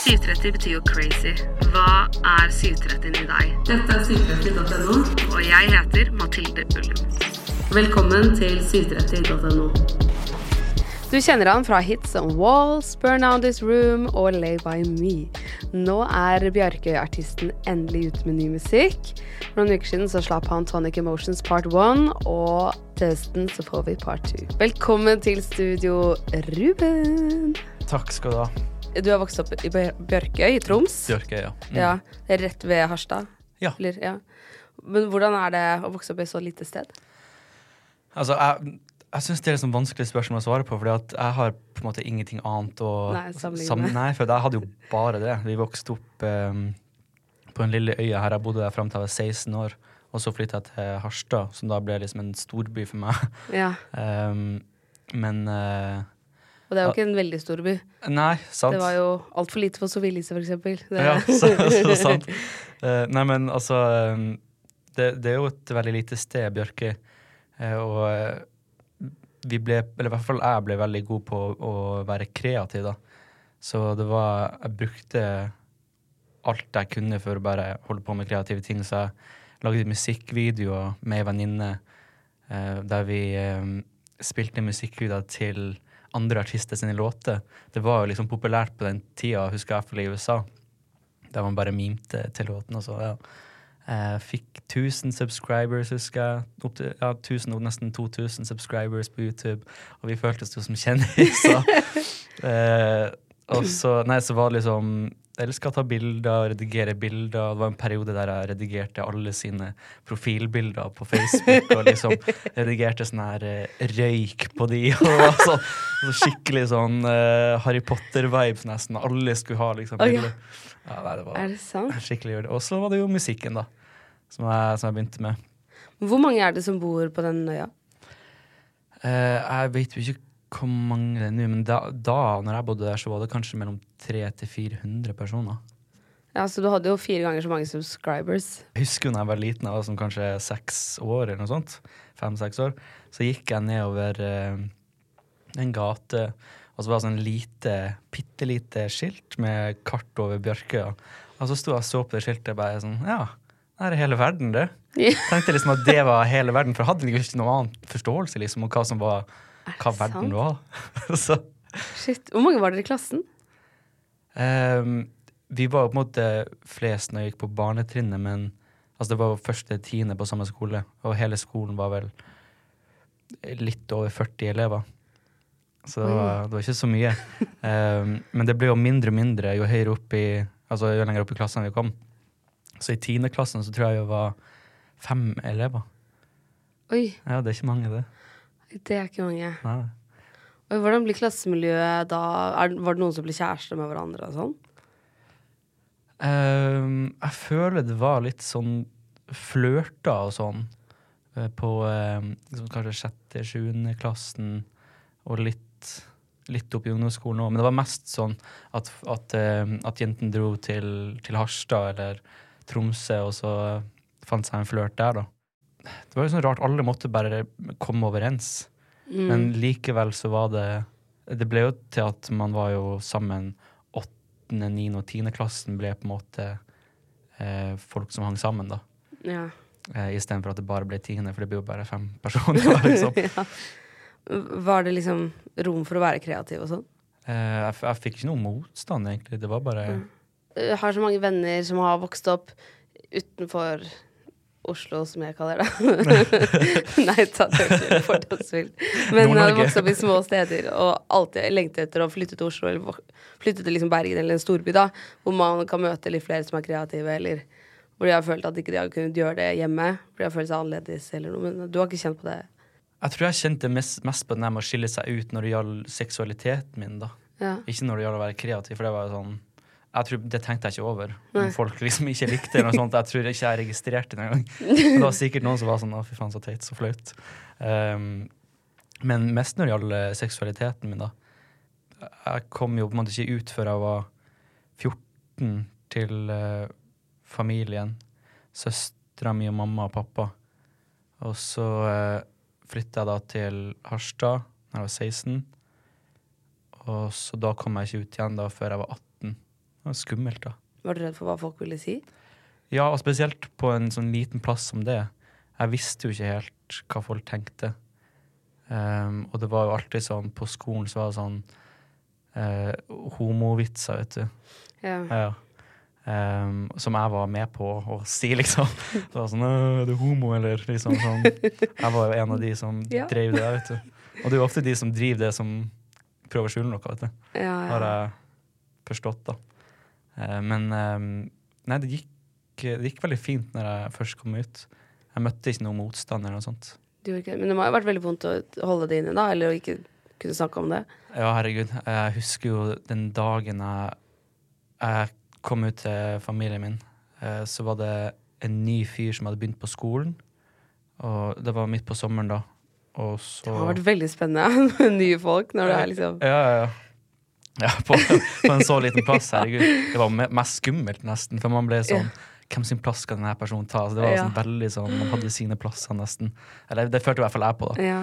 730 betyr jo crazy. Hva er 730 i deg? Dette er 730.no. Og jeg heter Mathilde Ullum. Velkommen til 730.no. Du kjenner han fra hits som Walls, Burn Down This Room og Lay By Me. Nå er Bjarkøy-artisten endelig ute med ny musikk. For noen uker siden så slapp han Tonic Emotions Part 1, og til høsten så får vi Part 2. Velkommen til studio, Ruben. Takk skal du ha. Du har vokst opp i Bjør- Bjørkøy i Troms? Bjørkøy, ja. Mm. Ja, rett ved Harstad? Ja. Eller, ja. Men hvordan er det å vokse opp i et så lite sted? Altså, jeg, jeg syns det er et sånn vanskelig spørsmål å svare på, at jeg har på en måte ingenting annet å Nei, sammenligne. Nei, for jeg hadde jo bare det. Vi vokste opp um, på en lille øye her. Jeg bodde der fram til jeg var 16 år. Og så flytta jeg til Harstad, som da ble liksom en storby for meg. Ja, Um, men uh, Og det er jo ikke en veldig stor by. Nei, sant. Det var jo altfor lite for Sovillise, for eksempel. Det- Ja, så, så sant. Eh, nei, men altså um, det, det er jo et veldig lite sted, Bjørke. Eh, og eh, vi ble, eller i hvert fall jeg ble veldig god på å være kreativ, da. Så det var Jeg brukte alt jeg kunne for å bare holde på med kreative ting. Så jeg lagde musikkvideoer med ei venninne eh, der vi eh, spilte musikkvideoer til andre artister sine låter. Det var jo liksom populært på den tida, husker jeg, i hvert i USA. Der man bare mimte til låten og så, ja. Eh, fikk 1000 subscribers, husker jeg. Opp til, ja, 1000 og nesten 2000 subscribers på YouTube. Og vi føltes jo som kjendiser. eh, og så, nei, så var det liksom Elska å ta bilder, redigere bilder. Det var en periode der jeg redigerte alle sine profilbilder på Facebook. Og liksom redigerte sånn her eh, røyk på de. Og så, så skikkelig sånn uh, Harry Potter-vibes, nesten. Alle skulle ha liksom ja. bilder. Ja, nei, det var Er det sant? skikkelig gjør det. Og så var det jo musikken, da. Som jeg, som jeg begynte med. Hvor mange er det som bor på den øya? Uh, jeg vet jo ikke hvor mange det er nå, men da, da når jeg bodde der, så var det kanskje mellom 300 til 400 personer. Ja, Så du hadde jo fire ganger så mange subscribers. Jeg husker jo da jeg var liten, jeg var som kanskje seks år eller noe sånt. Fem-seks år. Så gikk jeg nedover eh, en gate, og så var det sånn lite, bitte lite skilt med kart over Bjørkøya. Og så sto jeg og så på det skiltet og bare sånn Ja, det er hele verden, det. Ja. Tenkte liksom at det var hele verden, for jeg hadde ikke noen annen forståelse liksom, om hva som var hva verden var. så Shit. Hvor mange var dere i klassen? Um, vi var på en måte flest når jeg gikk på barnetrinnet, men altså, det var første tiende på samme skole, og hele skolen var vel litt over 40 elever. Så det var, det var ikke så mye. Um, men det ble jo mindre og mindre jo høyere opp i Altså jo lenger opp i klassen vi kom. Så i tiendeklassen så tror jeg vi var fem elever. Oi, Ja, det er ikke mange, det. Det er ikke mange. Nei. Oi, hvordan blir klassemiljøet da? Er, var det noen som ble kjærester med hverandre og sånn? Um, jeg føler det var litt sånn flørta og sånn eh, på um, liksom kanskje sjette, sjuende klassen og litt, litt opp i ungdomsskolen òg. Men det var mest sånn at, at, um, at jentene dro til, til Harstad eller Tromsø, og så fant seg en flørt der, da. Det var jo sånn rart, alle måtte bare komme overens. Mm. Men likevel så var det Det ble jo til at man var jo sammen åttende, niende og tiende klassen ble på en måte eh, folk som hang sammen, da. Ja. Eh, Istedenfor at det bare ble tiende, for det blir jo bare fem personer. liksom. ja. Var det liksom rom for å være kreativ og sånn? eh, jeg, jeg fikk ikke noe motstand, egentlig. Det var bare Jeg har så mange venner som har vokst opp utenfor Oslo, som jeg kaller det. Nei, ta det ikke fordomsfullt. Men jeg har Nord-Norge. vokst opp i små steder og alltid lengtet etter å flytte til Oslo, eller flytte til liksom Bergen eller en storby, da, hvor man kan møte litt flere som er kreative, eller hvor de har følt at ikke de har kunnet gjøre det hjemme, hvor de har følt seg annerledes eller noe. Men du har ikke kjent på det? Jeg tror jeg kjente mest, mest på det med å skille seg ut når det gjaldt seksualiteten min, da. Ja. Ikke når det gjaldt å være kreativ, for det var jo sånn jeg tror, Det tenkte jeg ikke over. Nei. Om folk liksom ikke likte det. noe sånt. Jeg tror ikke jeg registrerte det engang. Det var sikkert noen som var sånn 'Å, fy faen, så teit, så flaut'. Um, men mest når det gjaldt eh, seksualiteten min, da. Jeg kom jo på en måte ikke ut før jeg var 14 til uh, familien. Søstera mi og mamma og pappa. Og så uh, flytta jeg da til Harstad da jeg var 16. Og så da kom jeg ikke ut igjen da før jeg var 18. Det var skummelt, da. Var du redd for hva folk ville si? Ja, og spesielt på en sånn liten plass som det. Jeg visste jo ikke helt hva folk tenkte. Um, og det var jo alltid sånn På skolen så var det sånn uh, homovitser, vet du. Ja. Ja. Um, som jeg var med på å si, liksom. Det var sånn 'Er du homo', eller liksom sånn. Jeg var jo en av de som Ja. drev det, vet du. Og det er jo ofte de som driver det, som prøver å skjule noe, vet du. Ja, Har jeg forstått, da. Eh, men um, nei, det gikk, det gikk veldig fint når jeg først kom ut. Jeg møtte ikke noe motstand eller noe sånt. Ikke. Men det må ha vært veldig vondt å holde det inne, da? Eller å ikke kunne snakke om det? Ja, herregud. Jeg husker jo den dagen jeg, jeg kom ut til familien min, eh, så var det en ny fyr som hadde begynt på skolen. Og det var midt på sommeren da. Så Det har vært veldig spennende med nye folk når det er liksom Ja, ja, ja. Ja, på, på en så liten plass, herregud. Det var mest skummelt, nesten. For man ble sånn Hvem sin plass skal denne personen ta? Så det var Ja. sånn veldig sånn Man hadde sine plasser, nesten. Eller det følte i hvert fall jeg på, da. Ja.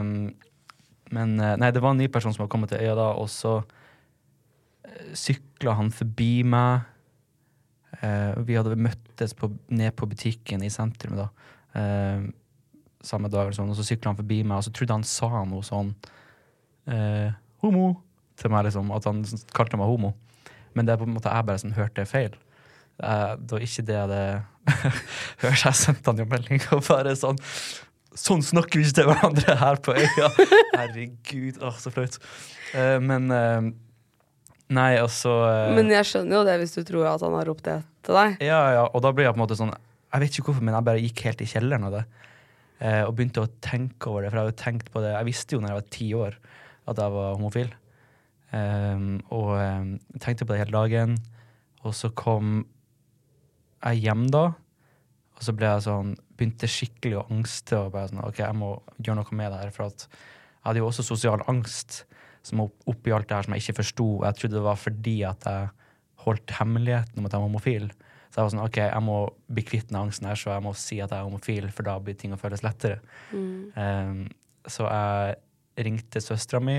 Um, men eh, nei, det var en ny person som hadde kommet til øya da, og så uh, sykla han forbi meg. Uh, vi hadde møttes på, ned på butikken i sentrum da. uh, samme dag, sånn, og så sykla han forbi meg, og så trodde han sa noe sånn uh, Homo! Til meg, liksom. At han kalte meg homo. Men det er på en måte jeg bare sånn, hørte feil. Uh, det var ikke det jeg hadde hørt. Jeg sendte han jo melding og bare sånn Sånn snakker vi ikke til hverandre her på øya! Herregud, åh, så flaut. Uh, men uh, Nei, altså Men jeg skjønner jo det hvis du tror at han har ropt det til deg. Ja, ja, og da blir jeg på en måte sånn Jeg vet ikke hvorfor, men jeg bare gikk helt i kjelleren av det. Og begynte å tenke over det, for jeg hadde tenkt på det Jeg visste jo når jeg var ti år at jeg var homofil. Ehm, og um, tenkte på det hele dagen. Og så kom jeg hjem da, og så ble jeg sånn begynte skikkelig å angste. og bare sånn, ok, jeg må gjøre noe med det her, for at jeg hadde jo også sosial angst som opp, oppi alt det her som jeg ikke forsto. Jeg trodde det var fordi at jeg holdt hemmeligheten om at jeg var homofil. Så jeg var sånn, ok, jeg må bli kvitt den angsten her, så jeg må si at jeg er homofil, for da blir ting å føles lettere. Um, så jeg ringte søstera mi.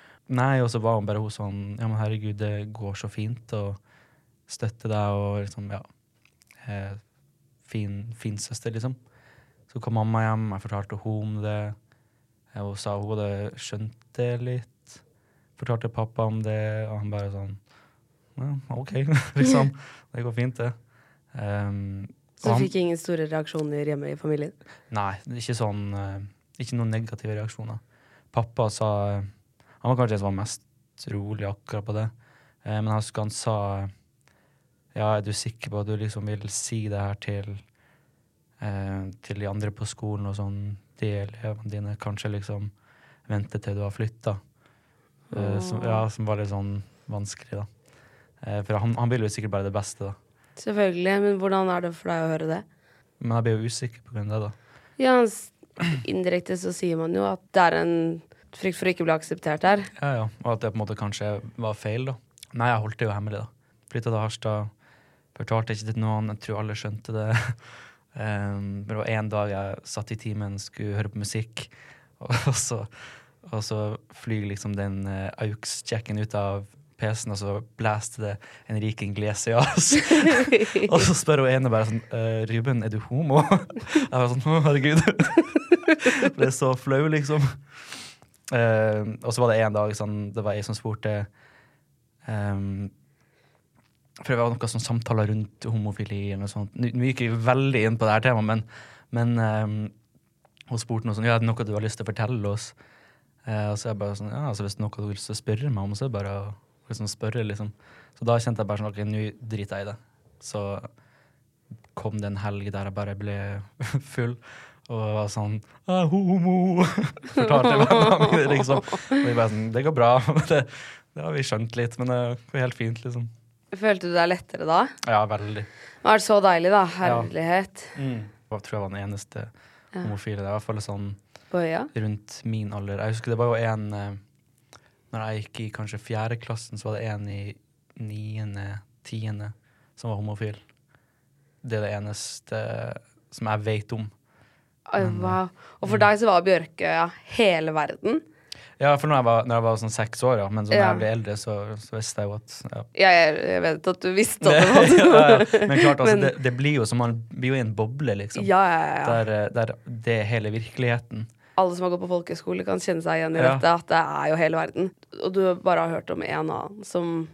Nei, og så var hun bare hun sånn Ja, men herregud, det går så fint å støtte deg og liksom, ja. Eh, fin, fin søster, liksom. Så kom mamma hjem, jeg fortalte henne om det. Hun sa hun hadde skjønt det litt. Fortalte pappa om det, og han bare sånn Ja, OK, liksom. Det går fint, det. Um, Så du fikk ingen store reaksjoner hjemme i familien? Nei, ikke sånn eh, Ikke noen negative reaksjoner. Pappa sa Han var kanskje den som var mest rolig akkurat på det. Eh, men jeg husker han sa Ja, er du sikker på at du liksom vil si det her til eh, Til de andre på skolen og sånn, de elevene dine? Kanskje liksom vente til du har flytta? Eh, som, ja, som var litt sånn vanskelig, da. Eh, for han, han vil jo sikkert bare det beste, da. Selvfølgelig, men hvordan er det for deg å høre det? Men jeg blir jo usikker på grunn av det, da. Ja, indirekte så sier man jo at det er en frykt for å ikke bli akseptert her. Ja, ja. Og at det på en måte kanskje var feil, da. Nei, jeg holdt det jo hemmelig, da. Flytta til Harstad. Fortalte ikke til noen. Jeg tror alle skjønte det. Um, det var en dag jeg satt i timen, skulle høre på musikk, og så, og så flyr liksom den uh, AUX-checken ut av PC-en, og så blæste det Enrique Iglesias. og så spør hun ene bare sånn «Eh, Ruben, er du homo? jeg var sånn Å, herregud. Ble så flau, liksom. Eh, og så var det en dag sånn, det var ei som spurte um, For det var noen sånn samtaler rundt homofili eller noe sånt. Nå nå gikk vi veldig inn på det her temaet, men, men um, hun spurte noe sånn Ja, er det noe du har lyst til å fortelle oss? Uh, og så er jeg bare sånn Ja, altså hvis det er noe du å spørre meg om, så er det bare å liksom spørre, liksom. Så da kjente jeg bare sånn Ok, nå driter jeg i det. Så kom det en helg der jeg bare ble full. Og var sånn «Jeg er homo! Fortalte vennene mine, liksom. Og de bare sånn Det går bra. Det, det har vi skjønt litt, men det går helt fint, liksom. Følte du deg lettere da? Ja, veldig. Det var så deilig, da. Herlighet. Jeg tror jeg var den eneste homofile. Det var i hvert fall sånn Boja. rundt min alder. Jeg husker det var jo en eh, Når jeg gikk i kanskje fjerde klassen, så var det en i niende, tiende som var homofil. Det er det eneste som jeg vet om. Oi, wow. Og for deg så var Bjørkøya hele verden. Ja, for når jeg var, når jeg var sånn seks år, ja. Men så når Ja. jeg ble eldre, så, så visste jeg jo at ja. Jeg, jeg vet at du visste at det var ja, ja. Men klart, altså, Men- det, det blir jo som man blir jo i en boble, liksom. Ja, ja, ja. Der, eh, der det er hele virkeligheten. Alle som har gått på folkeskole, kan kjenne seg igjen i Ja. dette. At det er jo hele verden. Og du bare har hørt om en annen som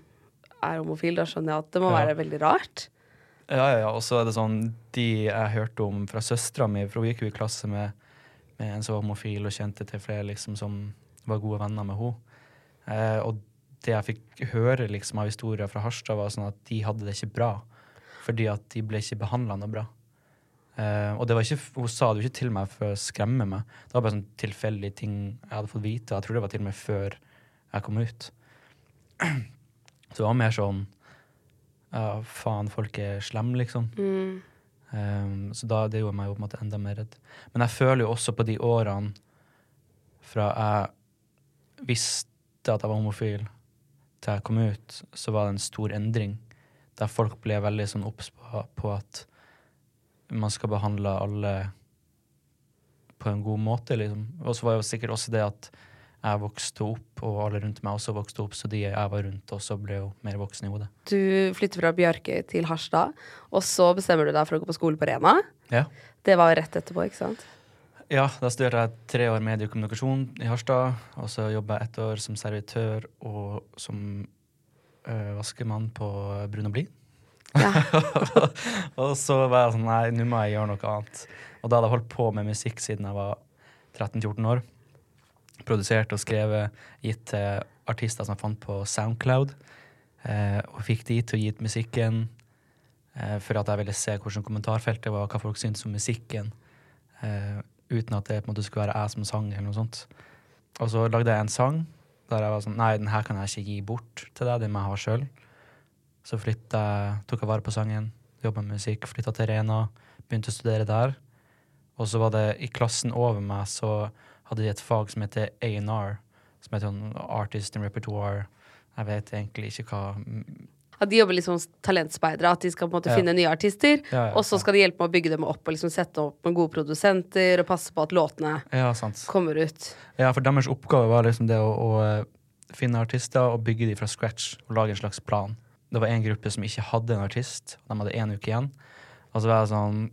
er homofil. Da skjønner jeg at det må Ja. være veldig rart. Ja, ja, ja. Og så er det sånn De jeg hørte om fra søstera mi, for hun gikk jo i klasse med, med en som var homofil, og kjente til flere liksom som var gode venner med henne. Eh, og det jeg fikk høre liksom av historier fra Harstad, var sånn at de hadde det ikke bra. Fordi at de ble ikke behandla noe bra. Eh, og det var ikke, hun sa det jo ikke til meg for å skremme meg. Det var bare sånn tilfeldige ting jeg hadde fått vite. Jeg tror det var til og med før jeg kom ut. Så det var mer sånn Ja, faen, folk er slemme, liksom. Um, så da det gjorde meg jo på en måte enda mer redd. Men jeg føler jo også på de årene fra jeg visste at jeg var homofil, til jeg kom ut, så var det en stor endring. Der folk ble veldig sånn obs på, på at man skal behandle alle på en god måte, liksom. Og så var jo sikkert også det at jeg vokste opp, og alle rundt meg også vokste opp, så de jeg var rundt, også ble jo mer voksne i hodet. Du flytter fra Bjarke til Harstad, og så bestemmer du deg for å gå på skole på Rena. Ja. Det var jo rett etterpå, ikke sant? Ja, da studerte jeg tre år mediekommunikasjon i Harstad. Og så jobba jeg ett år som servitør og som ø, vaskemann på Brun og Blid. Ja. og så var jeg sånn Nei, nå må jeg gjøre noe annet. Og da hadde jeg holdt på med musikk siden jeg var 13-14 år. Produsert og skrevet, gitt til artister som jeg fant på Soundcloud. Eh, og fikk de til å gi ut musikken eh, for at jeg ville se hvordan kommentarfeltet var, hva folk syntes om musikken. Eh, uten at det på en måte skulle være jeg som sang, eller noe sånt. Og så lagde jeg en sang der jeg var sånn Nei, den her kan jeg ikke gi bort til deg, den må jeg ha sjøl. Så flytta jeg, tok jeg vare på sangen, jobba med musikk, flytta til Rena, begynte å studere der. Og så var det i klassen over meg, så hadde de et fag som heter A&R, som heter sånn Artist and Repertoire. Jeg vet egentlig ikke hva At de jobber litt som talentspeidere. At de skal på en måte Ja. finne nye artister. Ja, ja, og så skal de hjelpe med å bygge dem opp og liksom sette opp med gode produsenter og passe på at låtene Ja, sant. kommer ut. Ja, for deres oppgave var liksom det å, å eh, finne artister og bygge dem fra scratch og lage en slags plan. Det var en gruppe som ikke hadde en artist, de hadde én uke igjen. Og så var jeg sånn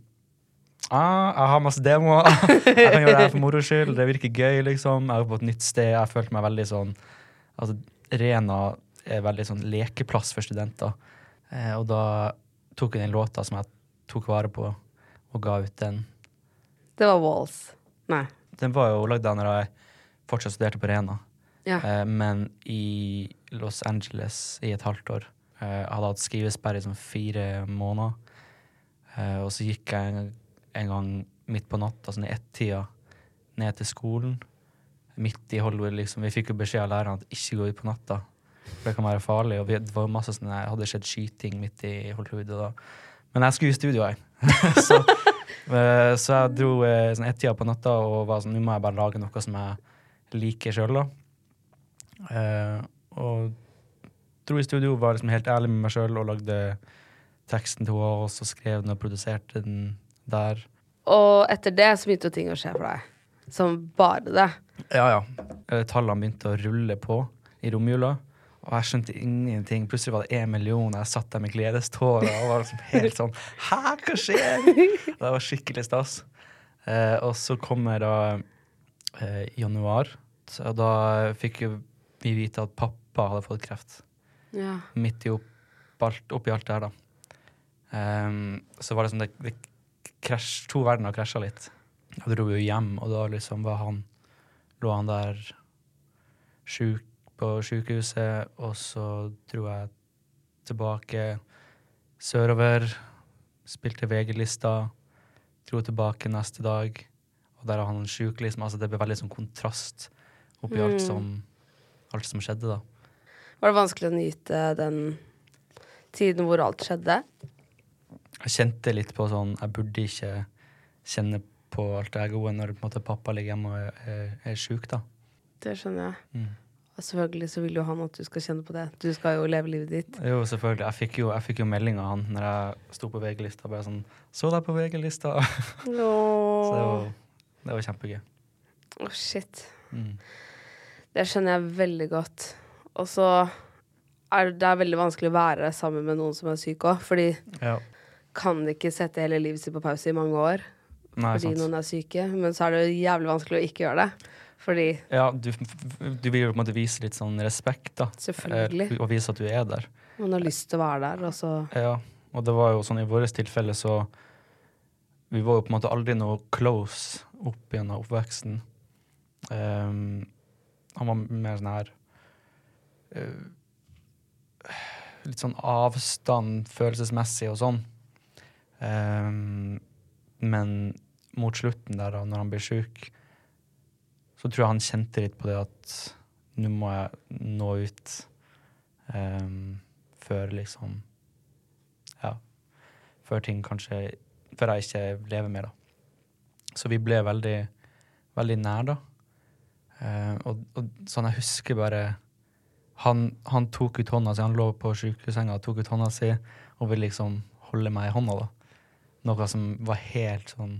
ah, Jeg har masse demoer. jeg kan gjøre det her for moro skyld. Det virker gøy, liksom. Jeg er på et nytt sted. Jeg følte meg veldig sånn Altså, Rena er veldig sånn lekeplass for studenter. Eh, og da tok jeg den låta som jeg tok vare på, og ga ut den. Det var Walls. Nei. Den var jo lagd da når jeg fortsatt studerte på Rena. Ja. Eh, men i Los Angeles i et halvt år. Eh, jeg hadde hatt skrivesperre i sånn fire måneder. Eh, og så gikk jeg en, gang midt på natta, sånn i ett-tida, ned til skolen. Midt i Hollywood, liksom. Vi fikk jo beskjed av læreren at ikke gå ut på natta. For det kan være farlig. Og det var masse sånn, hadde skjedd skyting midt i Hollywood. Og da. Men jeg skulle i studio, jeg. så, Eh, så jeg dro eh, sånn ett-tida på natta og var sånn Nå må jeg bare lage noe som jeg liker sjøl, da. Uh, og dro i studio, var liksom helt ærlig med meg sjøl og lagde teksten til henne, og så skrev den og produserte den der. Og etter det så begynte ting å skje for deg. Som bare det. Ja, ja. Eh, Tallene begynte å rulle på i romjula. Og jeg skjønte ingenting. Plutselig var det én million. Jeg satt der med gledestårer og var liksom helt sånn Hæ, hva skjer? Det var skikkelig stas. Eh, og så kommer da eh, januar, og da fikk vi vite at pappa hadde fått kreft. Ja. Midt i opp, alt, oppi alt det her, da. Ehm, så var det sånn det, det krasj, To verdener krasja litt. Og dro jo hjem, og da liksom var han Lå han der sjuk på sjukehuset, og så dro jeg tilbake sørover. Spilte VG-lista. Dro tilbake neste dag, og der er han sjuk, liksom. Altså, det ble veldig sånn kontrast oppi alt, som, alt som skjedde, da. Var det vanskelig å nyte den tiden hvor alt skjedde? Jeg kjente litt på sånn Jeg burde ikke kjenne på alt det gode når måte, pappa ligger hjemme og er, er, er sjuk, da. Det skjønner jeg. Mm. Og selvfølgelig så vil jo han at du skal kjenne på det. Du skal jo leve livet ditt. Jo, selvfølgelig. Jeg fikk jo, jeg fikk jo melding av han når jeg sto på VG-lista. Bare sånn 'Så deg på VG-lista!' Så det var, det var kjempegøy. Åh, shit. Mm. Det skjønner jeg veldig godt. Og så er det er veldig vanskelig å være sammen med noen som er syk òg, fordi Ja. Kan ikke sette hele livet sitt på pause i mange år Nei, fordi sant. noen er syke. Men så er det jo jævlig vanskelig å ikke gjøre det. Fordi Ja, du, du vil jo på en måte vise litt sånn respekt, da. Selvfølgelig. Eh, og vise at du er der. man har lyst til å være der, og så Ja, og det var jo sånn i vårt tilfelle så Vi var jo på en måte aldri noe close opp gjennom oppveksten. Um, han var mer sånn her uh, Litt sånn avstand følelsesmessig og sånn. Ehm, men mot slutten der, da, når han blir sjuk, så tror jeg han kjente litt på det at nå må jeg nå ut um, før liksom Ja. Før ting kanskje Før jeg ikke lever mer, da. Så vi ble veldig, veldig nær, da. Uh, og, og sånn jeg husker bare han, han tok ut hånda si, han lå på sykehussenga og tok ut hånda si og ville liksom holde meg i hånda, da. Noe som var helt sånn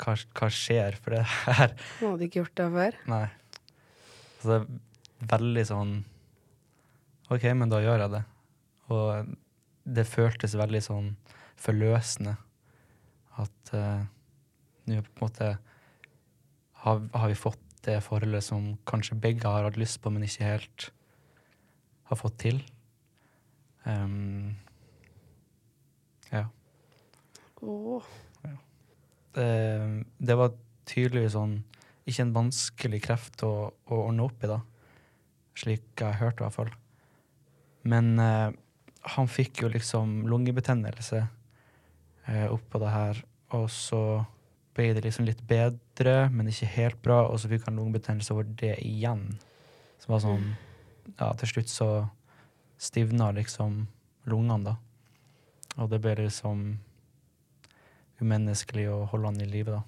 Hva, hva skjer? For det her Nå hadde ikke gjort det før. Nei. Så det er veldig sånn OK, men da gjør jeg det. Og det føltes veldig sånn forløsende at uh, nå på en måte har, har vi fått det forholdet som kanskje begge har hatt lyst på, men ikke helt har fått til. Um, ja. Åh. Ja. det var tydeligvis sånn ikke en vanskelig kreft å, å ordne opp i, da. Slik jeg hørte, i hvert fall. Men eh, han fikk jo liksom lungebetennelse eh, oppå det her, og så ble det liksom litt bedre, men ikke helt bra, og så fikk han lungebetennelse over det igjen. Så var sånn Ja, til slutt så stivna liksom lungene, da. Og det ble liksom umenneskelig å holde han i live, da.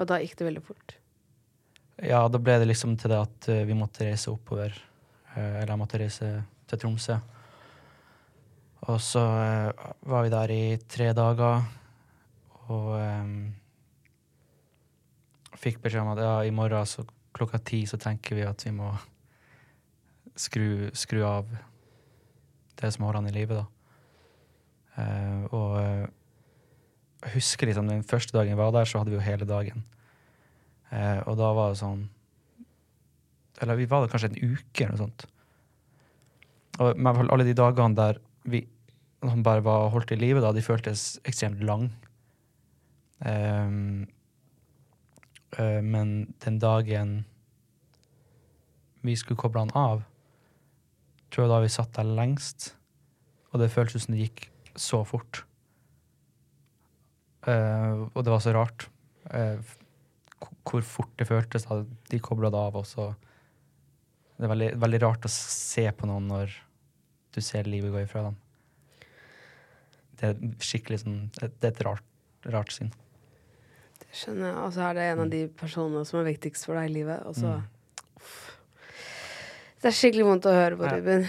Og da gikk det veldig fort. Ja, da ble det liksom til det at eh, vi måtte reise oppover. eh, eller jeg måtte reise til Tromsø. Og så eh, var vi der i tre dager, og um, fikk beskjed om at ja, i morgen så klokka ti så tenker vi at vi må skru, skru av det som holder han i live, da. Uh, og jeg husker liksom den første dagen jeg var der, så hadde vi jo hele dagen. Eh, og da var det sånn Eller vi var der kanskje en uke eller noe sånt. Og i alle de dagene der vi han bare var holdt i live, da, de føltes ekstremt lang. Ehm, eh, men den dagen vi skulle koble han av, tror jeg da vi satt der lengst. Og det føltes som det gikk så fort. Eh, og det var så rart uh, hvor fort det føltes da de kobla det av. også. det er veldig, veldig rart å se på noen når du ser livet gå ifra dem. Det er skikkelig sånn Det er et rart, rart syn. Det skjønner jeg. Og så er det en av de personene som er viktigst for deg i livet. Og så mm. Det er skikkelig vondt å høre på. Ruben.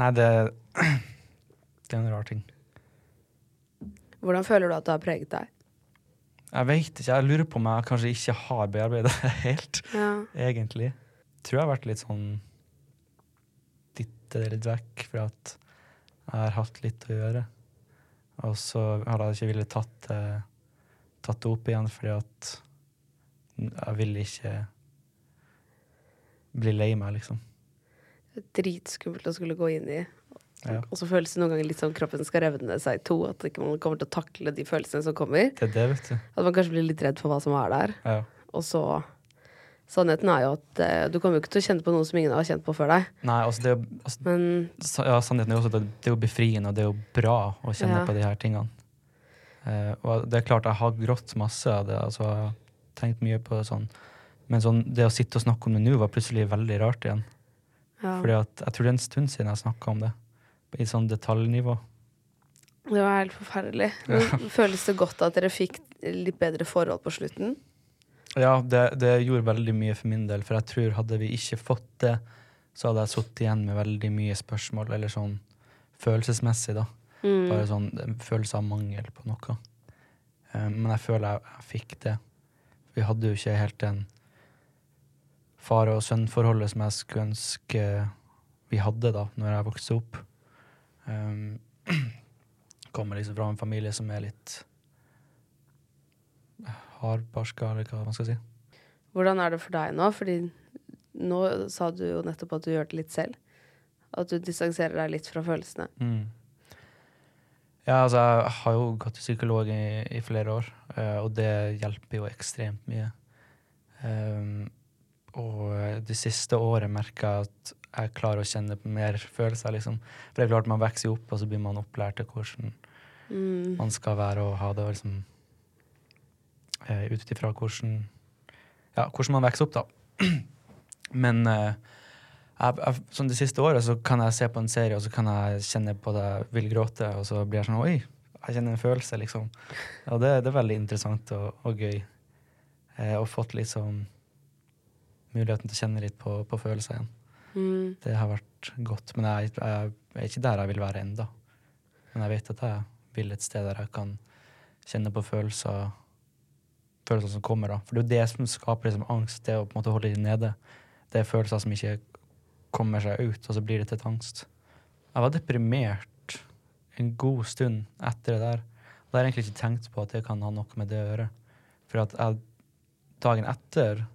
Nei, det Det er en rar ting. Hvordan føler du at det har preget deg? Jeg veit ikke. Jeg lurer på om jeg kanskje ikke har bearbeidet det helt, Ja. egentlig. Tror jeg har vært litt sånn dytte det litt vekk, for at jeg har hatt litt å gjøre. Og så har jeg ikke villet tatt, tatt det opp igjen, fordi at jeg vil ikke bli lei meg, liksom. Dritskummelt å skulle gå inn i. Ja. Og så føles det noen ganger litt som kroppen skal revne seg i to. At ikke man kommer til å takle de følelsene som kommer. Det er det, vet du. At man kanskje blir litt redd for hva som er der. Ja. Og så Sannheten er jo at eh, du kommer jo ikke til å kjenne på noe som ingen har kjent på før deg. Nei, altså, det altså, Men ja, sannheten er jo også at det er jo befriende, og det er jo bra å kjenne Ja. på de her tingene. Eh, og det er klart jeg har grått masse av det, altså jeg har tenkt mye på det sånn. Men sånn, det å sitte og snakke om det nå var plutselig veldig rart igjen. ja, Fordi at jeg tror det er en stund siden jeg snakka om det. I sånn detaljnivå. det var helt forferdelig. Ja. Føles det godt at dere fikk litt bedre forhold på slutten? Ja, det, det gjorde veldig mye for min del, for jeg tror hadde vi ikke fått det, så hadde jeg sittet igjen med veldig mye spørsmål, eller sånn følelsesmessig, da. Mm. Bare sånn følelse av mangel på noe. Eh, men jeg føler jeg, jeg fikk det. Vi hadde jo ikke helt den far- og sønn-forholdet som jeg skulle ønske vi hadde da når jeg vokste opp. Um, kommer liksom fra en familie som er litt hardbarska, eller hva man skal si. Hvordan er det for deg nå? Fordi nå sa du jo nettopp at du gjør det litt selv. At du distanserer deg litt fra følelsene. Mm. Ja, altså, jeg har jo gått til psykolog i, i flere år, eh, og det hjelper jo ekstremt mye. Um, og det siste året merka jeg at jeg klarer å kjenne mer følelser, liksom. For det er klart, man vokser jo opp, og så blir man opplært til hvordan Mm. man skal være og ha det, og liksom eh, Ut ifra hvordan Ja, hvordan man vokser opp, da. Men eh, jeg, jeg, sånn det siste året så kan jeg se på en serie, og så kan jeg kjenne på det jeg vil gråte, og så blir jeg sånn Oi, jeg kjenner en følelse, liksom. Og det, det er veldig interessant og, og gøy. Eh, og fått sånn muligheten til å kjenne litt på, på følelser igjen. Mm. Det har vært godt. Men jeg, jeg er ikke der jeg vil være enda. Men jeg vet at jeg vil et sted der jeg kan kjenne på følelser følelser som kommer. da. For det er jo det som skaper liksom angst, det å på en måte holde dem nede. Det er følelser som ikke kommer seg ut, og så blir det til et angst. Jeg var deprimert en god stund etter det der. Og jeg har egentlig ikke tenkt på at det kan ha noe med det å gjøre. For at jeg, dagen etter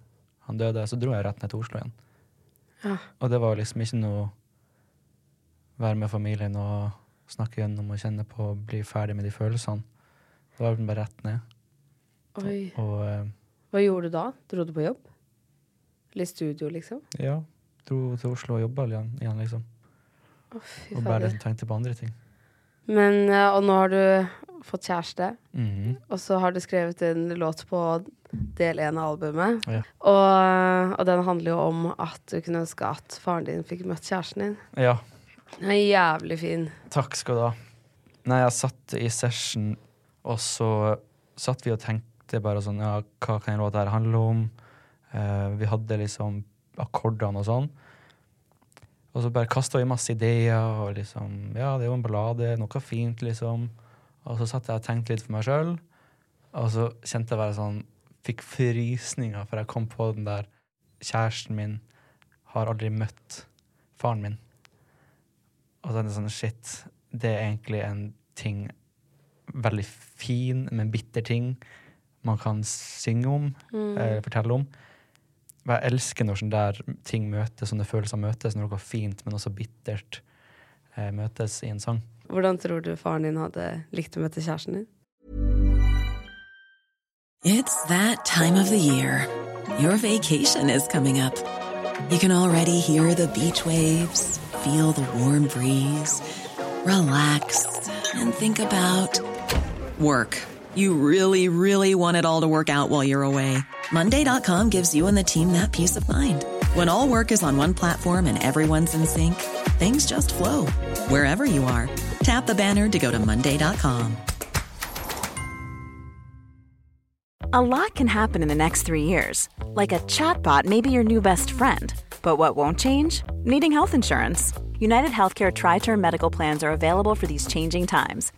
han døde, så dro jeg rett ned til Oslo igjen. Ja. Og det var liksom ikke noe være med familien og snakke gjennom og kjenne på og bli ferdig med de følelsene. Det var bare rett ned. Oi. Og og, Hva gjorde du da? Dro du på jobb? Eller studio, liksom? ja, dro til Oslo og jobba igjen, liksom. Å, Og bare tenkte på andre ting. Men, eh, og nå har du fått kjæreste, Mhm. og så har du skrevet en låt på del én av albumet. Ja. Og, og den handler jo om at du kunne ønske at faren din fikk møtt kjæresten din. Ja, Den er jævlig fin. takk skal du ha. Nei, jeg satt i session, og så satt vi og tenkte bare sånn Ja, hva kan en låt her handle om? Uh, vi hadde liksom akkordene og sånn. Og så bare kasta vi masse ideer, og liksom Ja, det er jo en ballade, noe fint, liksom. Og så satt jeg og tenkte litt for meg sjøl, og så kjente jeg bare sånn Fikk frysninger, for jeg kom på den der Kjæresten min har aldri møtt faren min. Og så er det sånn shit, det er egentlig en ting Veldig fin, men bitter ting man kan synge om, eh, fortelle om. Og jeg elsker når sånne der ting møtes, sånne følelser møtes, når noe fint, men også bittert eh, møtes i en sang. Hvordan tror du faren din hadde likt å møte kjæresten din? It's that time of the year. Your vacation is coming up. You can already hear the beach waves, feel the warm breeze, relax, and think about work. You really, really want it all to work out while you're away. Monday.com gives you and the team that peace of mind. When all work is on one platform and everyone's in sync, things just flow wherever you are. Tap the banner to go to Monday.com. A lot can happen in the next three years. Like a chatbot may be your new best friend. But what won't change? Needing health insurance. United Healthcare Tri Term Medical Plans are available for these changing times.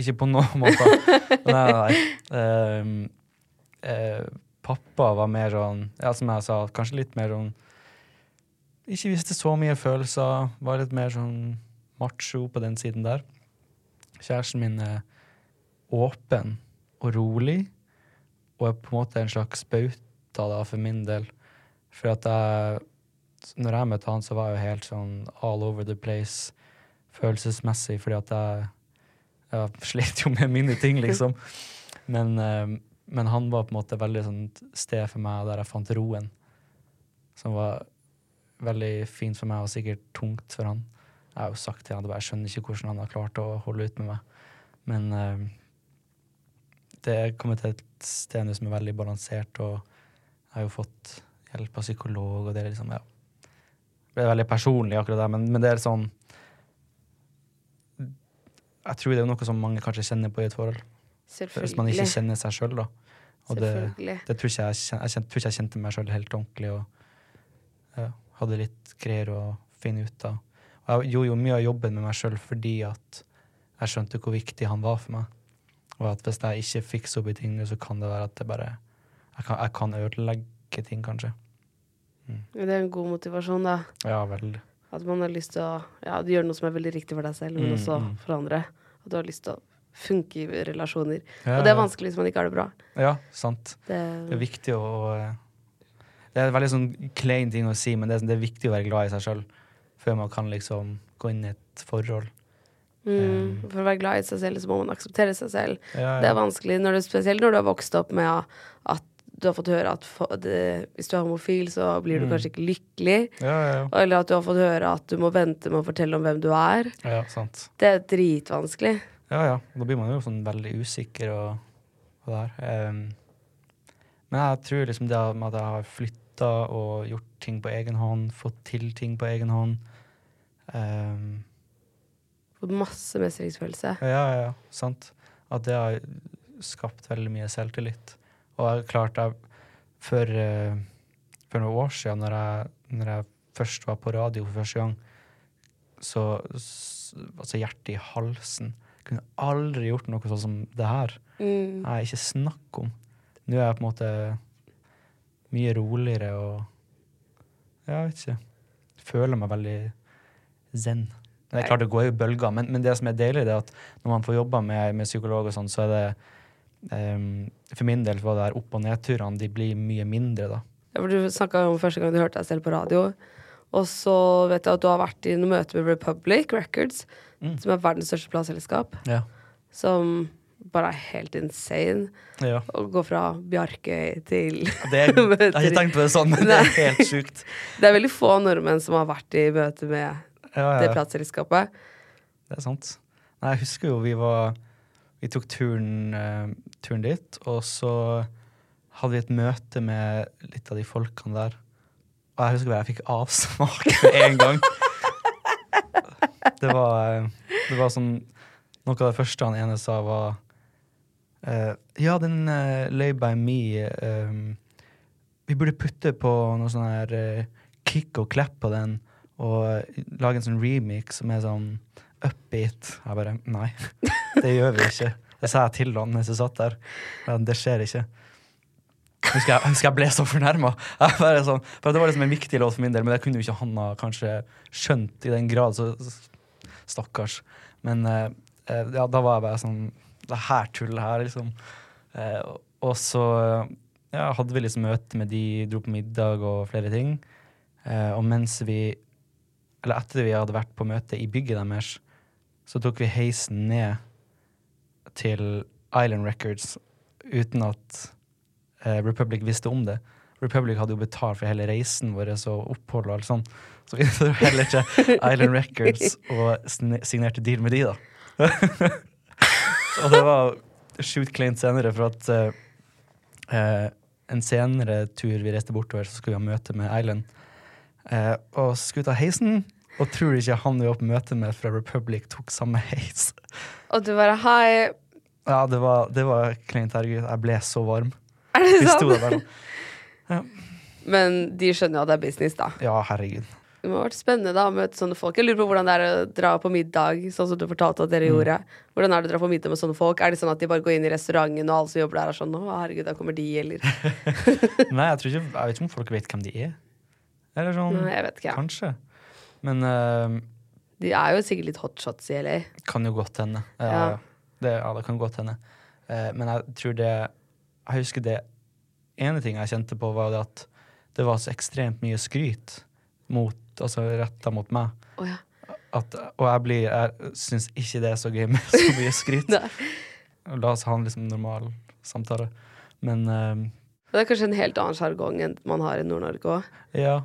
Ikke på noen måte. nei, nei, Uh, eh, pappa var mer sånn, ja, som jeg sa, kanskje litt mer sånn Ikke viste så mye følelser. Var litt mer sånn macho på den siden der. Kjæresten min er åpen og rolig, og er på en måte en slags bauta da, for min del. For at jeg Når jeg møtte han, så var jeg jo helt sånn all over the place følelsesmessig, fordi at jeg jeg slet jo med mine ting, liksom. Men, eh, men han var på en måte veldig sånt sted for meg der jeg fant roen. Som var veldig fint for meg, og sikkert tungt for han. Jeg har jo sagt til han at jeg skjønner ikke hvordan han har klart å holde ut med meg. Men eh, det er kommet til et sted som er veldig balansert, og jeg har jo fått hjelp av psykolog, og det er liksom, ja. Det er veldig personlig, akkurat det, men, men det er sånn jeg tror det er noe som mange kanskje kjenner på i et forhold. Hvis man ikke kjenner seg sjøl, da. Og det, Selvfølgelig. det tror ikke jeg, jeg, tror ikke jeg kjente meg sjøl helt ordentlig og ja, hadde litt greier å finne ut av. Og jeg gjorde jo mye av jobben med meg sjøl fordi at jeg skjønte hvor viktig han var for meg. Og at hvis jeg ikke fikser opp i ting nå, så kan det være at det bare Jeg kan, jeg kan ødelegge ting, kanskje. Det er en god motivasjon, da. Ja, veldig. At man har lyst til å ja, gjøre noe som er veldig riktig for deg selv, men Mm, også mm. for andre. At du har lyst til å funke i relasjoner. Ja, og det er vanskelig hvis man ikke har det bra. Ja, sant. Det, Det er viktig å Det er en veldig sånn klein ting å si, men det er, det er viktig å være glad i seg sjøl før man kan liksom gå inn i et forhold. mm, for å være glad i seg selv, så må man akseptere seg selv. Ja, Det er vanskelig, når du, spesielt når du har vokst opp med at du har fått høre at for, det, hvis du er homofil, så blir du Mm. kanskje ikke lykkelig. Ja, ja, ja. Eller at du har fått høre at du må vente med å fortelle om hvem du er. ja, sant. Det er dritvanskelig. Ja, ja. Da blir man jo sånn veldig usikker og, og der. Um, men jeg tror liksom det med at jeg har flytta og gjort ting på egen hånd, fått til ting på egen hånd um, Fått masse mestringsfølelse. Ja, ja, ja, sant. At det har skapt veldig mye selvtillit. Og jeg klart jeg, for, eh, for noen år siden, når jeg, når jeg først var på radio for første gang, så Altså hjertet i halsen. Kunne aldri gjort noe sånn som det her. Mm. Nei, ikke snakk om. Nå er jeg på en måte mye roligere og jeg vet ikke. Føler meg veldig zen. Men det er klart det går i bølger, men, men det som er deilig, det er at når man får jobba med, med psykolog og sånn, så er det em, For min del var det der opp- og nedturene de blir mye mindre, da. Ja, for du snakka om første gang du hørte deg selv på radio. Og så vet jeg at du har vært i noe møte med Republic Records, Mm. som er verdens største plateselskap. Ja. Som bare er helt insane. ja. Å gå fra Bjarkøy til Det er, jeg har ikke tenkt på det sånn, men det er helt sjukt. Det er veldig få nordmenn som har vært i møte med Ja, det ja. plateselskapet. Det er sant. Nei, jeg husker jo vi var Vi tok turen, uh, turen dit, og så hadde vi et møte med litt av de folkene der. Og jeg husker bare jeg fikk avsmak med en gang. Det var, eh, det var sånn Noe av det første han ene sa, var uh, Ja, den uh, Lay by me um, Vi burde putte på noe sånn her kick og clap på den, og lage en sånn remix som er sånn upbeat. Jeg bare Nei, det gjør vi ikke. Det sa jeg til han mens jeg satt der. Men det skjer ikke. Husker jeg, husker jeg ble så fornærma. Sånn, for det var liksom en viktig låt for min del, men det kunne jo ikke Hanna kanskje skjønt i den grad. Så stakkars. Men eh, eh, ja, da var jeg bare sånn Det her tullet her, liksom. Eh, og så ja, hadde vi liksom møte med de, dro på middag og flere ting. Eh, og mens vi Eller etter vi hadde vært på møte i bygget deres, så tok vi heisen ned til Island Records uten at eh, Republic visste om det. Republic hadde jo betalt for hele reisen vår og opphold og alt sånt. Så vi dro heller til Island Records og signerte deal med de, da. og det var sjukt kleint senere, for at eh, en senere tur vi reiste bortover, så skulle vi ha møte med Island. Eh, og skulle ta heisen, og tror ikke han vi var på møte med fra Republic, tok samme heis. Og du bare hei. Ja, det var, det var. Herregud, jeg ble så varm. Er det sant? Ja. Men de skjønner jo at det er business, da. Ja, herregud. Det må ha vært spennende da, å møte sånne folk. Jeg lurer på hvordan det er å dra på middag, sånn som du fortalte at dere mm. gjorde. Hvordan er det å dra på middag med sånne folk? Er det sånn at de bare går inn i restauranten, og alle som jobber der, er sånn 'Å, herregud, da kommer de', eller? Nei, jeg tror ikke Jeg vet ikke om folk vet hvem de er. Eller sånn Nei, jeg vet ikke. Kanskje. Men uh, De er jo sikkert litt hotshots i LA. Kan jo godt hende. Ja, ja. Det, ja, det kan godt hende. Uh, men jeg tror det Jeg husker det ene ting jeg kjente på, var det at det var så ekstremt mye skryt mot altså retta mot meg. Oh, ja. At, og jeg blir Jeg syns ikke det er så gøy med så mye skryt. La oss ha en liksom normal samtale. Men uh, Det er kanskje en helt annen sjargong enn man har i Nord-Norge òg. Ja.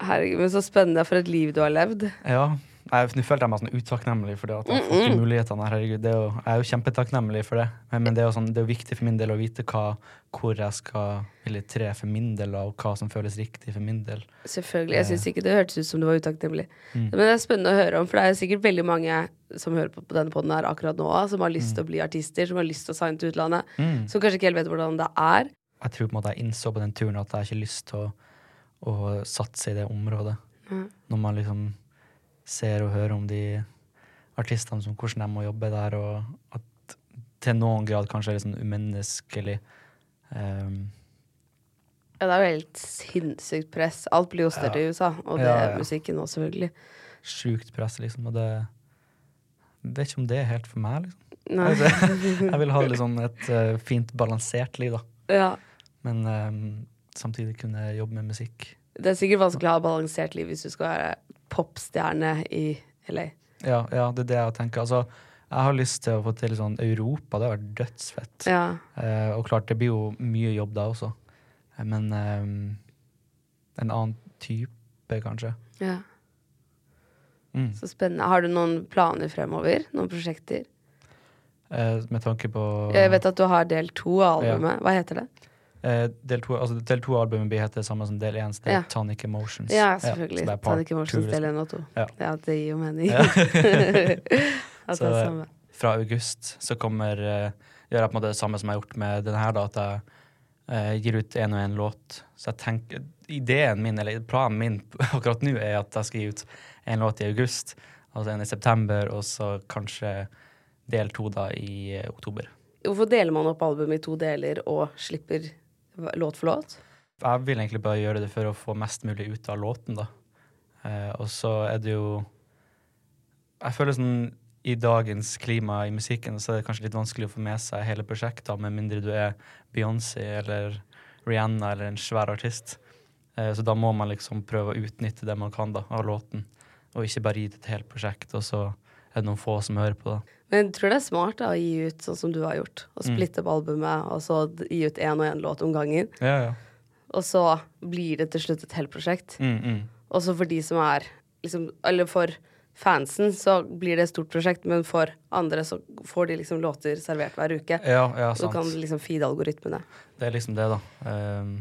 Herregud, men så spennende for et liv du har levd. Ja. Nå følte jeg meg sånn utakknemlig for det at jeg har fått mulighetene. Herregud, er jo, jeg er jo kjempetakknemlig for det, men, men det, er jo sånn, det er viktig for min del å vite hva, hvor jeg skal ville tre for min del, og hva som føles riktig for min del. Selvfølgelig. Jeg syns ikke det hørtes ut som du var utakknemlig. Mm. Men det er spennende å høre om, for det er sikkert veldig mange som hører på, på denne poden her akkurat nå, som har lyst til mm. å bli artister, som har lyst til å signe til utlandet, mm. som kanskje ikke helt vet hvordan det er. Jeg tror på en måte jeg innså på den turen at jeg ikke har lyst til å, å satse i det området. Mm. Når man liksom ser og hører om de artistene, som hvordan de må jobbe der, og at til noen grad kanskje er litt sånn umenneskelig. Um, ja, det er jo helt sinnssykt press. Alt blir jo større ja. i USA, og det er ja, er musikken òg, selvfølgelig. Sjukt press, liksom, og det vet ikke om det er helt for meg, liksom. Altså, jeg vil ha liksom et uh, fint, balansert liv, da. Ja. Men um, samtidig kunne jobbe med musikk. Det er sikkert vanskelig å ha balansert liv hvis du skal være popstjerne i LA. Ja, ja, det er det jeg tenker. Altså, jeg har lyst til å få til sånn Europa. Det har vært dødsfett. Ja. Eh, og klart, det blir jo mye jobb da også. Eh, men eh, en annen type, kanskje. Ja. Mm. Så spennende. Har du noen planer fremover? Noen prosjekter? Eh, med tanke på Jeg vet at du har del to av albumet. Ja. Hva heter det? Eh, del to altså, del to blir heter det samme som del én, det er ja. Tonic Emotions. Ja, selvfølgelig. Ja, Tonic Emotions del én og to. Ja. ja. det gir jo mening. så fra august så kommer uh, gjør jeg på en måte det samme som jeg har gjort med denne da, at jeg uh, gir ut én og én låt. Så jeg tenker Ideen min, eller planen min akkurat nå, er at jeg skal gi ut en låt i august, altså en i september, og så kanskje del to da i oktober. Hvorfor deler man opp albumet i to deler og slipper låt for låt? Jeg vil egentlig bare gjøre det for å få mest mulig ut av låten, da. Eh, og så er det jo Jeg føler sånn i dagens klima i musikken så er det kanskje litt vanskelig å få med seg hele prosjektet, med mindre du er Beyoncé eller Rihanna eller en svær artist. Eh, så da må man liksom prøve å utnytte det man kan da, av låten, og ikke bare gi det et helt prosjekt, og så er det noen få som hører på det. Men jeg tror det er smart da, å gi ut sånn som du har gjort. Å mm. splitte opp albumet, og så gi ut én og én låt om gangen. Ja, ja. Og så blir det til slutt et helt prosjekt. Mm, mm. Og så for de som er liksom Eller for fansen så blir det et stort prosjekt, men for andre så får de liksom låter servert hver uke. Ja, ja, sant. Så kan liksom feede algoritmene. Det er liksom det, da. Um,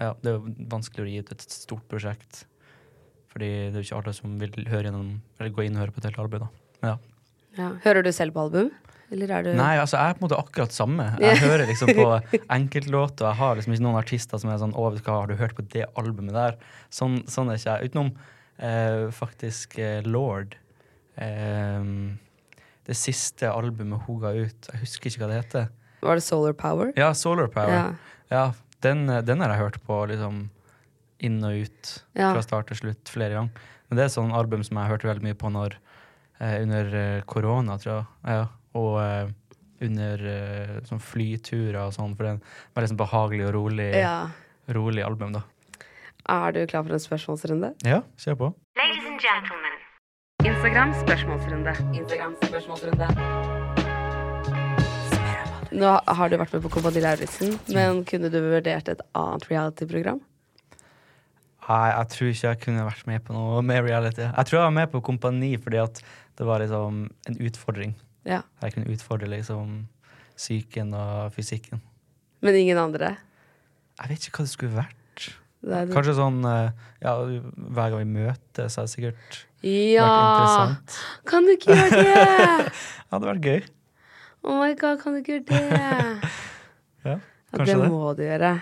ja, det er vanskelig å gi ut et stort prosjekt. Fordi det er jo ikke alle som vil høre gjennom, eller gå inn og høre på et helt album. da. Ja. Ja. Hører du selv på album? Eller er du Nei, altså jeg er på en måte akkurat samme. Jeg hører liksom på enkeltlåter. Jeg har liksom ikke noen artister som er sånn Å, hva har du hørt på det albumet der? Sånn, sånn er ikke jeg. Utenom eh, faktisk eh, Lord. Eh, det siste albumet hun ga ut. Jeg husker ikke hva det heter. Var det Solar Power? Ja, Solar Power. Ja. Ja, den, den har jeg hørt på liksom inn og ut Ja. fra start til slutt flere ganger. Men det er et sånn album som jeg hørte veldig mye på når, eh, under eh, korona, tror jeg. Ja. Og eh, under eh, sånn flyturer og sånn, for det er en veldig sånn behagelig og rolig, Ja. rolig album, da. Er du klar for en spørsmålsrunde? Ja, kjør på. Ladies and gentlemen. Instagram spørsmålsrunde. Instagram spørsmålsrunde. Nå har du vært med på Kompani Lauritzen, men kunne du vurdert et annet reality-program? Nei, jeg tror ikke jeg kunne vært med på noe mer reality. Jeg tror jeg var med på Kompani fordi at det var liksom en utfordring. Ja. Jeg kunne utfordre liksom psyken og fysikken. Men ingen andre? Jeg vet ikke hva det skulle vært. Det det. Kanskje sånn eh, ja, hver gang vi møtes, er det sikkert Ja! Kan du ikke gjøre det? Det hadde vært gøy. Oh my god, kan du ikke gjøre det? Ja, Ja, det det. må du gjøre.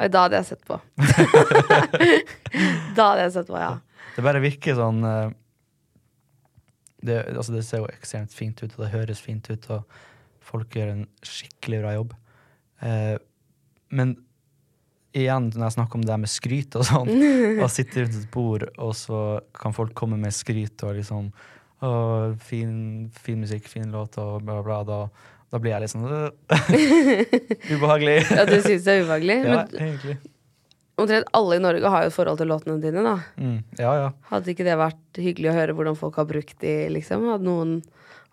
Oi, da hadde jeg sett på. da hadde jeg sett på, ja. Det bare virker sånn eh, det, altså det ser jo ekstremt fint ut, og det høres fint ut, og folk gjør en skikkelig bra jobb. Eh, men igjen, når jeg snakker om det her med skryt og sånn, og sitter rundt et bord, og så kan folk komme med skryt og liksom å, fin, fin musikk, fin låt og bla, bla, bla. Da, da blir jeg litt sånn øh, ubehagelig. Ja, du syns det er ubehagelig? ja, Men egentlig. omtrent alle i Norge har jo et forhold til låtene dine, da. Mm, ja, ja. Hadde ikke det vært hyggelig å høre hvordan folk har brukt de, liksom? Hadde noen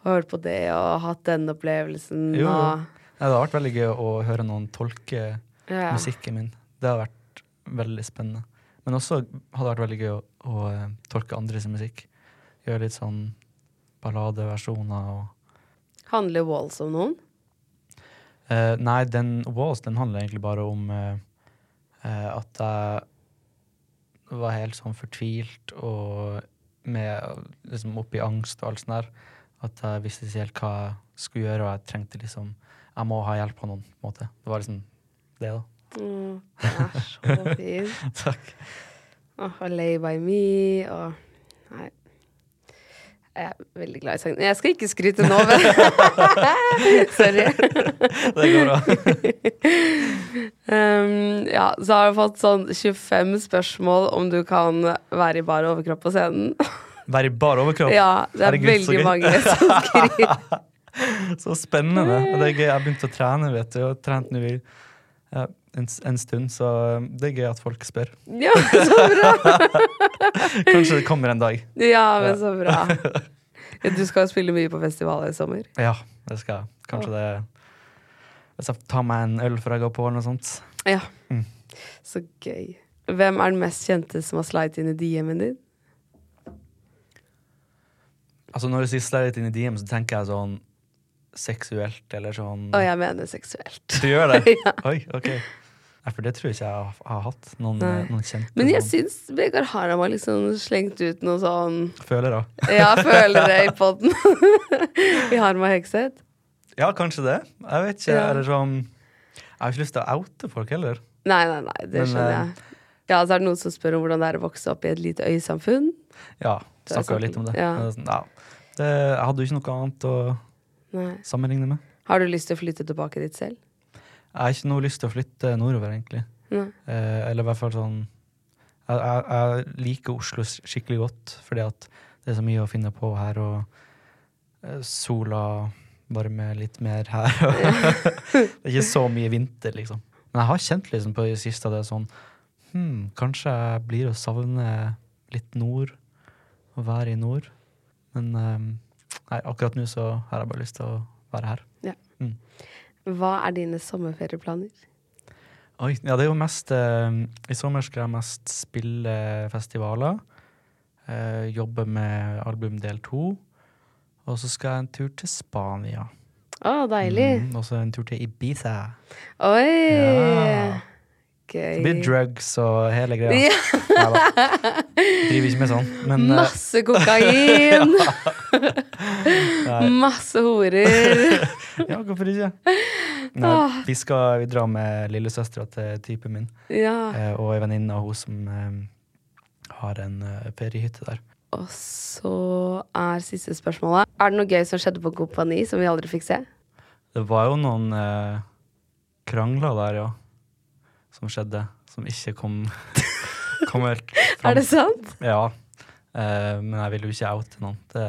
hørt på det og hatt den opplevelsen Jo, og Nei, Det har vært veldig gøy å høre noen tolke Ja. musikken min. Det har vært veldig spennende. Men også hadde det vært veldig gøy å, å eh, tolke andres musikk. Gjøre litt sånn balladeversjoner og Handler Walls om noen? Uh, Nei, den Walls den handler egentlig bare om uh, uh, at jeg var helt sånn fortvilt og med liksom oppi angst og alt sånt der. At jeg visste ikke helt hva jeg skulle gjøre, og jeg trengte liksom Jeg må ha hjelp av noen, på en måte. Det var liksom det, da. Mm, det er så fint. Takk. Og Lay by me og Nei. Jeg er veldig glad i sangen. Jeg skal ikke skryte nå, men Sorry. Det går bra. Um, ja, så har du fått sånn 25 spørsmål om du kan være i bar overkropp på scenen. Være i bar overkropp? Ja, det er Herregud, veldig mange som skriver. Så spennende. Det er gøy. Jeg har begynt å trene, vet du. Og trent nå i ja, en, en stund, så det er gøy at folk spør. Ja, så bra! Kanskje det kommer en dag. Ja, men så bra. Du skal spille mye på festivaler i sommer. Ja, det skal jeg. Kanskje det Hvis jeg tar meg en øl før jeg går på, eller noe sånt. Ja. Mm. Så gøy. Hvem er den mest kjente som har slidet inn i DM-en din? Altså Når du sier slidet inn i DM, så tenker jeg sånn seksuelt, eller sånn Og jeg mener seksuelt. Du gjør det? Ja. Oi, ok. Nei, for det tror jeg ikke jeg har, hatt. Noen, Nei. noen kjente Men jeg sånn syns Vegard Haram har liksom slengt ut noe sånn følere. Ja, føler det i poden. I Harm og Hegseth. Ja, kanskje det. Jeg vet ikke. Ja. Eller sånn Jeg har ikke lyst til å oute folk heller. Nei, nei, nei, det Men, skjønner eh, jeg. Ja, så er det noen som spør om hvordan det er å vokse opp i et lite øysamfunn. Ja, snakka jo litt om det. Ja. Sånn, ja. Det, jeg hadde jo ikke noe annet å Nei. sammenligne med. Har du lyst til å flytte tilbake dit selv? Jeg har ikke noe lyst til å flytte nordover, egentlig. Eh, eller i hvert fall sånn jeg, jeg, jeg liker Oslo skikkelig godt, fordi at det er så mye å finne på her, og eh, sola varmer litt mer her. Det er ikke så mye vinter, liksom. Men jeg har kjent liksom på det siste at det er sånn hmm, Kanskje jeg blir å savne litt nord, å være i nord. Men eh, nei, akkurat nå så har jeg bare lyst til å være her. Ja. Mm. Hva er dine sommerferieplaner? Oi, ja, det er jo mest eh, I sommer skal jeg mest spille festivaler. eh, jobbe med album del to. Og så skal jeg en tur til Spania. Å, deilig. Mm, og så en tur til Ibiza. Oi! Ja. Gøy. Det blir drugs og hele greia. Neida. Driver ikke med sånn. Men eh, Masse kokain! Nei. Masse horer. ja, hvorfor ikke? Nei, vi skal vi dra med lillesøstera til typen min, Ja. eh, og ei venninne av hun som eh, har en eh, feriehytte der. Og så er siste spørsmålet. Er det noe gøy som skjedde på Kompani som vi aldri fikk se? Det var jo noen eh, krangler der, ja. Som skjedde. Som ikke kom, kom helt fram. Er det sant? Ja. Eh, men jeg vil jo ikke oute noen. Det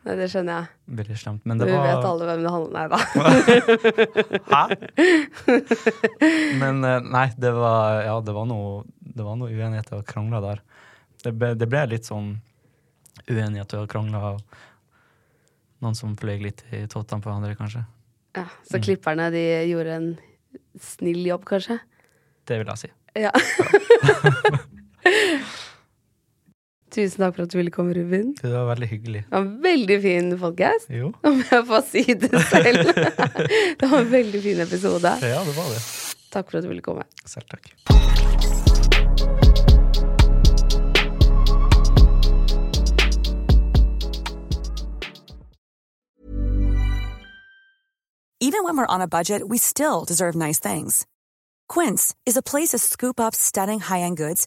Nei, det skjønner jeg. Veldig slemt. Men Vi det var vet alle hvem det handler Nei da. Hæ? Men eh, nei, det var, ja, det var noe, det var noe uenigheter og krangler der. Det ble, det ble litt sånn uenigheter og krangler. Noen som fløy litt i tottene på hverandre, kanskje. Ja, så klipperne de gjorde en snill jobb, kanskje? Det vil jeg si. Ja. Tusen takk for at du ville komme, Ruben. Det var veldig hyggelig. Det var en veldig fin podcast, Jo. om jeg får si det selv. det var en veldig fin episode. Ja, det var det. Takk for at du ville komme. Selv takk. Even when we're on a budget, we still deserve nice things. Quince is a place to scoop up stunning high-end goods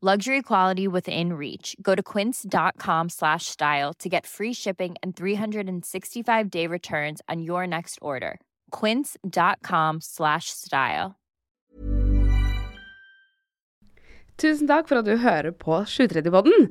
Luxury quality within reach. Go to quince.com slash style to get free shipping and 365 day returns on your next order. Quince.com slash style. Tusen takk for at du hører på 730-podden.